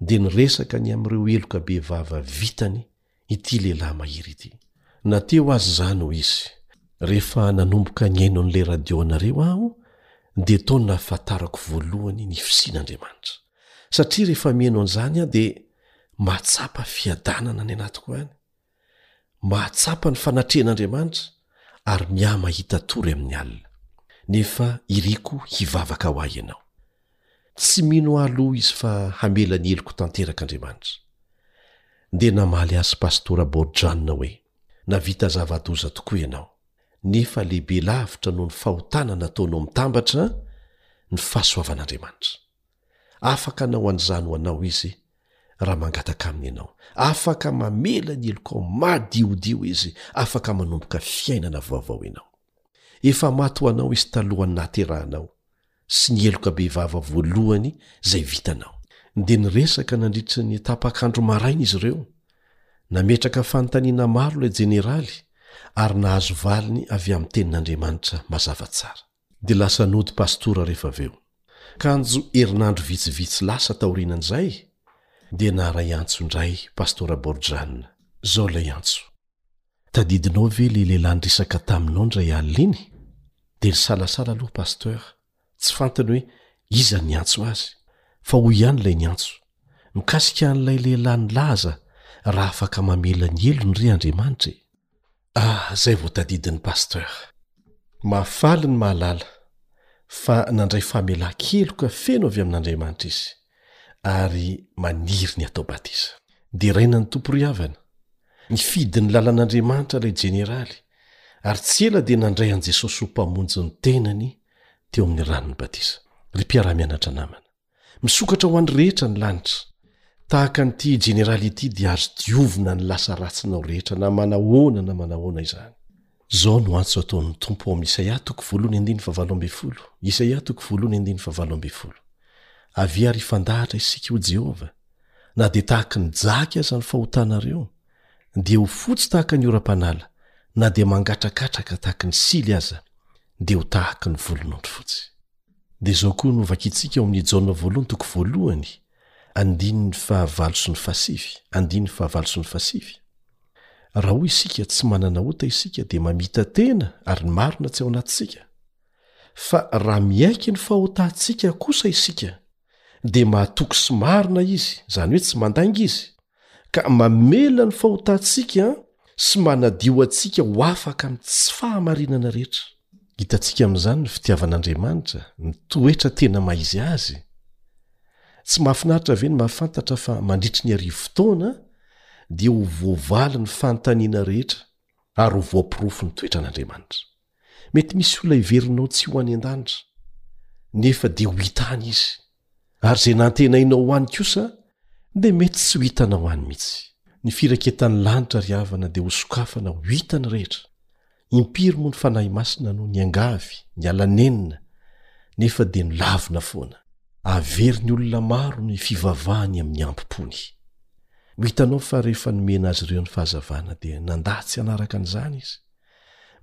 dia niresaka ny amin'ireo heloka be vava vitany ity lehilahy mahery ity. Na teo aza izany, hoy izy, rehefa nanomboka nihaino an'ilay radio anareo aho dia tao no nahafantarako voalohany ny fisian'Andriamanitra. Satria rehefa mihaino an'izany aho dia mahatsapa fiadanana any anatiko any. Mahatsapa ny fanatrehan'Andriamanitra ary miha-mahita tory amin'ny alina. Nefa iriko hivavaka ho ahy ianao. Tsy mino ahy aloha izy fa hamela ny heloko tanteraka Andriamanitra. Dia namaly azy Pastora Borjana hoe, Navita zava-doza tokoa ianao. Nefa lehibe lavitra noho ny fahotana nataonao mitambatra ny fahasoavan'Andriamanitra. Afaka hanao an'izany ho anao Izy raha mangataka Aminy ianao. Afaka mamela ny helokao madiodio Izy. Afaka manomboka fiainana vaovao ianao. Efa maty ho anao Izy talohan'ny nahaterahanao sy ny heloka bevava voalohany izay vitanao. Dia niresaka nandritra ny tapak'andro maraina izy ireo. Nametraka fanontaniana maro ilay jeneraly ary nahazo valiny avy amin'ny Tenin'Andriamanitra mazava tsara. Dia lasa nody pastora rehefa avy eo. Kanjo herinandro vitsivitsy lasa taorianan'izay dia naharay antso indray pastora Borjan. Izao ilay antso. Tadidinao ve ilay lehilahy niresaka taminao indray alina iny? Dia nisalasala aloha pasteur, tsy fantany hoe iza niantso azy, fa hoy ihany ilay niantso, Mikasika an'ilay lehilahy nilaza raha afaka mamela ny helony re Andriamanitra e! Ah, zay vao tadidin'i Pasteur. Mahafaly ny mahalala fa nandray famelan-keloka feno avy amin'Andriamanitra izy ary maniry ny hatao batisa. Deraina ny Tompo ry havana. Nifidy ny lalan'Andriamanitra ilay jeneraly ary tsy ela dia nandray an'i Jesosy ho Mpamonjy ny tenany teo amin'ny ranon'ny batisa. Ry mpiara-mianatra namana. Misokatra ho an'ny rehetra ny lanitra. Tahaka an'ity jeneraly ity dia azo diovina ny lasa ratsinao rehetra na manahoana na manahoana izany. Izao no antso ataon'ny Tompo ao amin'ny Isaia toko voalohany andininy fahavalo ambin'ny folo, Isaia toko voalohany andininy fahavalo ambin'ny folo, Avia ary hifandahatra isika, hoy Jehovah, na dia tahaka ny jaky aza ny fahotanareo, dia ho fotsy tahaka ny oram-panala, na dia mangatrakatraka tahaka ny sily aza, dia ho tahaka ny volon'ondry fotsy. Dia izao koa no vakintsika ao amin'ny Jaona voalohany toko voalohany, andininy fahavalo sy ny fahasivy, andininy fahavalo sy ny fahasivy, Raha hoy isika tsy manana ota isika dia mamita-tena ary ny marina tsy ao anatintsika, fa raha miaiky ny fahotantsika kosa isika, dia mahatoky sy marina izy izany hoe tsy mandainga izy ka mamela ny fahotantsika sy manadio antsika ho afaka amin'ny tsy fahamarinana rehetra hitantsika amin'izany ny fitiavan'andriamanitra ny toetra tena maizy azy tsy mahafinaritra ve ny mahafantatra fa mandritry ny arivo fotoana dia ho voavaly ny fanontaniana rehetra ary ho voaporofo ny toetran'andriamanitra Mety misy olona heverinao tsy ho any an-danitra, nefa dia ho hita any izy. Ary izay nantenainao ho any kosa, dia mety tsy ho hitanao any mihitsy. Ny firaketan'ny lanitra ry havana dia ho sokafana ho hita ny rehetra. Impiry moa ny Fanahy Masina no niangavy, niala nenina, nefa dia nolavina foana. Haverin'ny olona maro ny fivavahany amin'ny ambo-pony. Ho hitanao fa rehefa nomena azy ireo ny fahazavana dia nandà tsy hanaraka an'izany izy.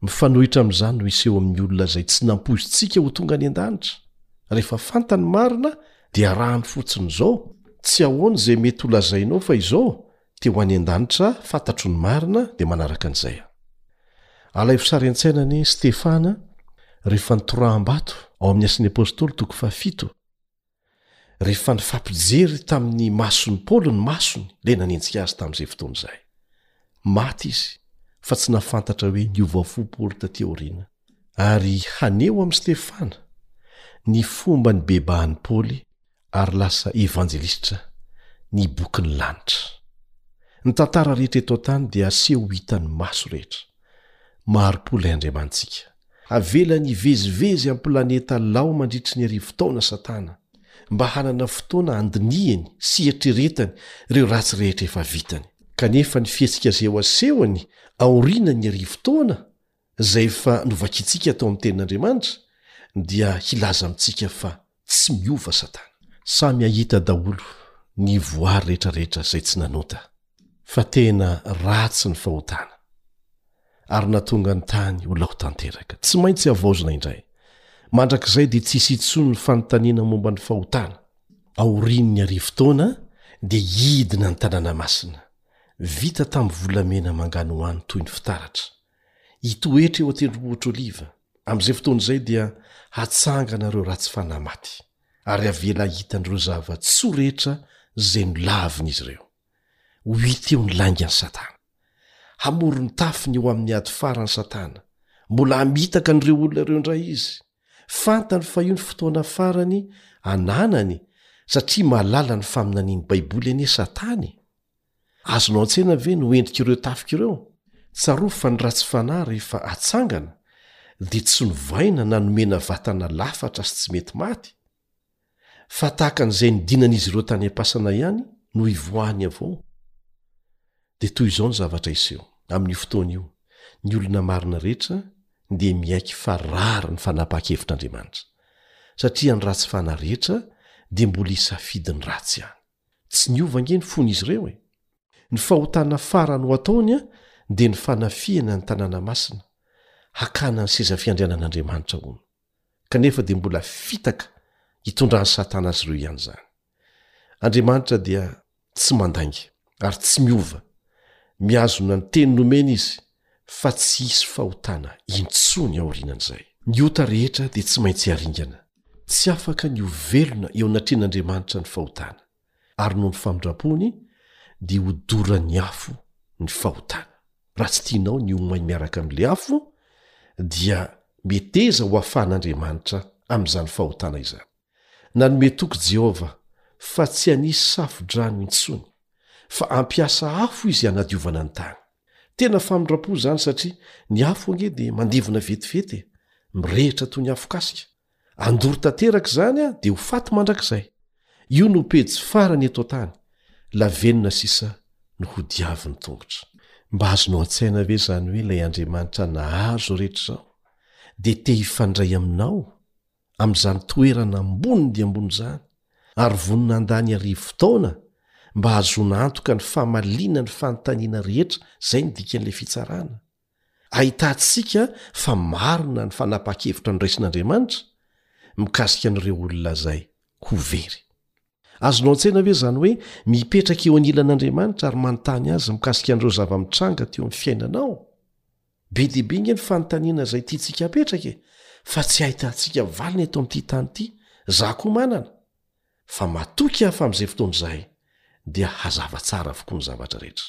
Mifanohitra amin'izany no hiseho amin'ny olona izay tsy nampoizintsika ho tonga any an-danitra. Rehefa fantany marina, dia arahany fotsiny izao, Tsy ahoana izay mety holazainao fa izao, te-ho any an-danitra aho, fantatro ny marina, dia manaraka an'izay aho. Alaivo sary an-tsaina ny Stefana rehefa nitoraham-bato, ao amin'ny Asan'ny Apostoly, toko fahafito. rehefa nifampijery tamin'ny mason'i paoly ny masony dia nanenjika azy tamin'izay fotoana izay maty izy fa tsy nafantatra hoe niova fo paoly taty aoriana ary haneho amin'i stefana ny fomba ny bebahan'i paoly ary lasa evanjelistra ny bokin'ny lanitra ny tantara rehetra eto an-tany dia aseho hitan'ny maso rehetra maropoly andriamanitsika Avelany hivezivezy am-planeta lao mandritry ny arivo taona Satana, mba hanana fotoana handinihany sy hieritreretany ireo ratsy rehetra efa vitany. Kanefa ny fihetsika izay ho asehony aorianan'ny arivo taona, izay efa novakintsika tao amin'ny Tenin'Andriamanitra, dia hilaza amintsika fa Tsy miova satana. Samy ahita daholo ny voary rehetra rehetra zay tsy nanota fa tena ratsy ny fahotana ary natonga ny tany ho lao tanteraka. Tsy maintsy avaozina indray mandrakizay dia tsisy intsony ny fanontaniana momba ny fahotana. Aorian'ny arivo taona dia hidina ny tanàna masina vita tamin'ny volamena manganohano toy ny fitaratra. Hitoetra eo an-tendrombohitr' Oliva. Amin' izay fotoana izay dia hatsangana ireo ratsy fanahy maty, ary havela hahita an' ireo zava-tsoa rehetra izay nolavin' izy ireo. Ho hita eo ny laingan' Satana. Hamoron-tafiny eo amin' ny ady farany Satana. Mbola hamitaka an' ireo olona ireo indray izy. Fantany fa io ny fotoana farany ananany, satria mahalala ny faminanian' ny Baiboly anie Satana e! Azonao an-tsaina ve ny ho endrik'ireo tafika ireo? Tsarovy fa ny ratsy fanahy rehefa atsangana dia tsy novaina na nomena vatana lafatra sy tsy mety maty, fa tahaka an'izay nidinan'izy ireo tany am-pasana ihany no ivoahany avao. Dia toy izao ny zavatra hiseho, amin'io fotoana io, ny olona marina rehetra dia miaiky fa rariny ny fanapahan-kevitr'Andriamanitra, satria ny ratsy fanahy rehetra dia mbola hisafidy ny ratsy ihany. Tsy niova ange ny fon'izy ireo e! Ny fahotana farany ho ataony dia ny fanafihana ny tanàna masina, hakana ny seza fiandrianan'Andriamanitra, hono. Kanefa dia mbola fitaka hitondran'i Satana azy ireo ihany izany. Andriamanitra dia tsy mandainga ary tsy miova. Mihazona ny teny nomeny izy fa tsy hisy fahotana intsony aorianan'izay. Ny ota rehetra dia tsy maintsy haringana, tsy afaka ny ho velona eo anatrehan'Andriamanitra ny fahotana, ary noho ny famindram-pony dia hodoran'ny afo ny fahotana. Raha tsy tianao ny ho may miaraka amin'ilay afo dia meteza hoafahan'Andriamanitra amin'izany fahotana izany. Nanome toky Jehovah fa tsy hanisy safo-drano intsony, fa hampiasa afo izy hanadiovana ny tany. tena famindram-po izany satria ny afo ange dia mandevona vetivety e mirehitra toy ny afokasika andoro tanteraka izany a dia ho faty mandrakizay io no pejy farany eto an-tany lavenona sisa no ho diaviny tongotra mba azonao an-tsaina ve izany hoe ilay andriamanitra nahazo rehetra izao dia te hifandray aminao amin'izany toerana ambony dia ambony izany ary vonona handà ny arivo taona mba hahazoana antoka ny famaliana ny fanontaniana rehetra izay ny dikan'ilay fitsarana. Ahitantsika fa marina ny fanapahan-kevitra noraisin'Andriamanitra mikasika an'ireo olona izay ho very. Azonao an-tsaina ve izany hoe mipetraka eo anilan'Andriamanitra ary manontany azy mikasika an'ireo zava-mitranga teo amin'ny fiainanao? Be dia be ange ny fanontaniana izay tiantsika hapetraka e! fa tsy ahitantsika valiny eto amin'ity tany ity, za koa manana, fa matoky aho fa amin'izay fotoana izay dia hazava tsara avokoa ny zavatra rehetra.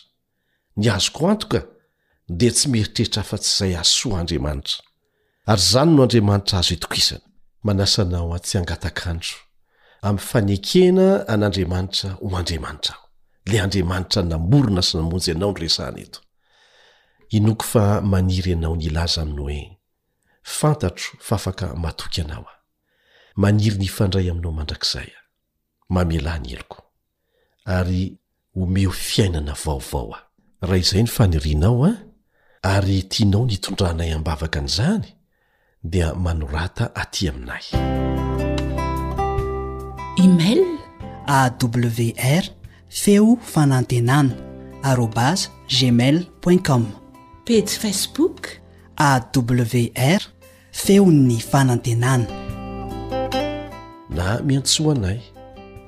Ny azoko antoka dia tsy mieritreritra afa-tsy izay hahasoa Andriamanitra, ary izany no Andriamanitra azo itokisana. Manasa anao tsy hangataka-andro amin'ny fanekena an'Andriamanitra ho Andriamanitra aho, ilay Andriamanitra namorona sy namonjy anao no resahana eto. Inoako fa maniry ianao ny hilaza aminy hoe, Fantatro fa afaka matoky anao aho. Maniry ny hifandray aminao mandrakizay aho. Mamelà ny heloko. Ary omeo fiainana vaovao aho. Raha izay no fanirianao, ary tianao ny hitondranay am-bavaka an'izany, dia manorata aty aminay. Email awr feo fanantenana arobase gmail point com. Pejy Facebook awr feon'ny fanantenana. Na miantsoa anay.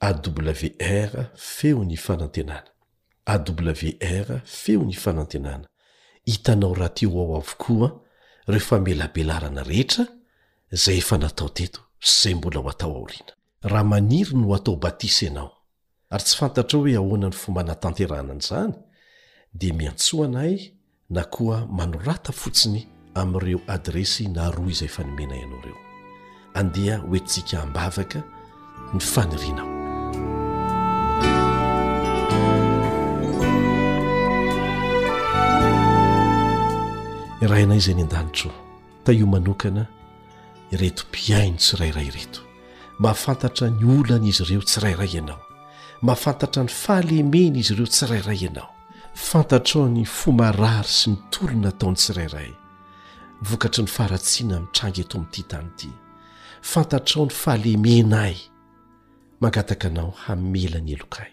AWR feo ny fanantenana AWR feo ny fanantenana Hitanao raha te ho ao avokoa ireo famelabelarana rehetra izay efa natao teto sy izay mbola ho atao aoriana. Raha maniry ny ho atao batisa ianao ary tsy fantatrao hoe ahoana ny fomba hanatanterahana an'izany dia miantsoa anay na koa manorata fotsiny amin'ireo adiresy na rohy izay efa nomena ianao ireo. Andeha ho entintsika am-bavaka ny fanirianao. Ray anay izay ny an-danitro. Tahio manokana ireto mpihaino tsirairay ireto. Mahafantatra ny olan'izy ireo tsirairay ianao. Mahafantatra ny fahalemen'izy ireo tsirairay ianao. Fantatrao ny fo marary sy ny tolona ataon'ny tsirairay, vokatry ny faharatsiana mitranga eto amin'ity tany ity. Fantatrao ny fahalemenay. mangataka anao hamela ny helokay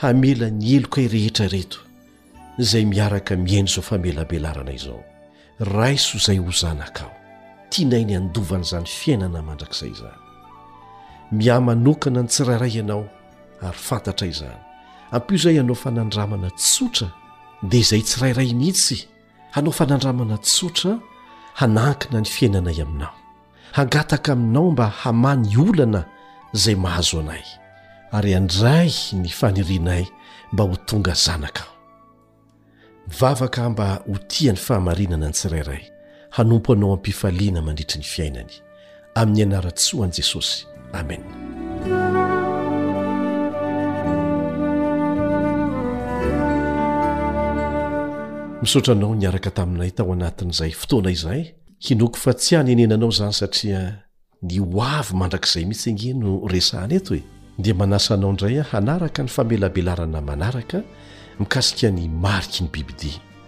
hamela ny helokay rehetra reto izay miaraka mihaino izao famelabelarana izao raiso izay ho zanakao tianay ny andovana izany fiainana mandrakizay izany mihamanokana ny tsirairay ianao ary fantatra izany ampio izay ianao fanandramana tsotra dia izay tsirairay mihitsy hanao fanandramana tsotra hanankina ny fiainanay aminao hangataka aminao mba hamany olana izay mahazo anay ary andray ny fanirianay mba ho tonga zanaka aho mivavaka mba ho tia ny fahamarinana ny tsirairay hanompo anao am-pifaliana mandritry ny fiainany amin'ny anaratsoa an'i Jesosy. Amena. Misaotra anao niaraka taminay tao anatin'izay fotoana izay. Hinoako fa tsy hanenenanao izany satria ny ho avy mandrakizay mihitsy ange no resahana eto e. Dia manasa anao indray aho hanaraka ny famelabelarana manaraka mikasika ny mariky ny bibidia.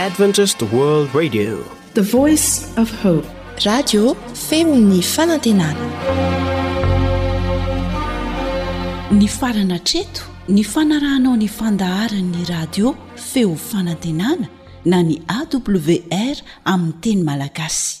Adventist World Radio. The Voice of Hope. Radio femon'ny fanantenana. Ny farana treto ny fanarahanao ny fandaharan'ny radio feo fanantenana na ny AWR amin'ny teny malagasy.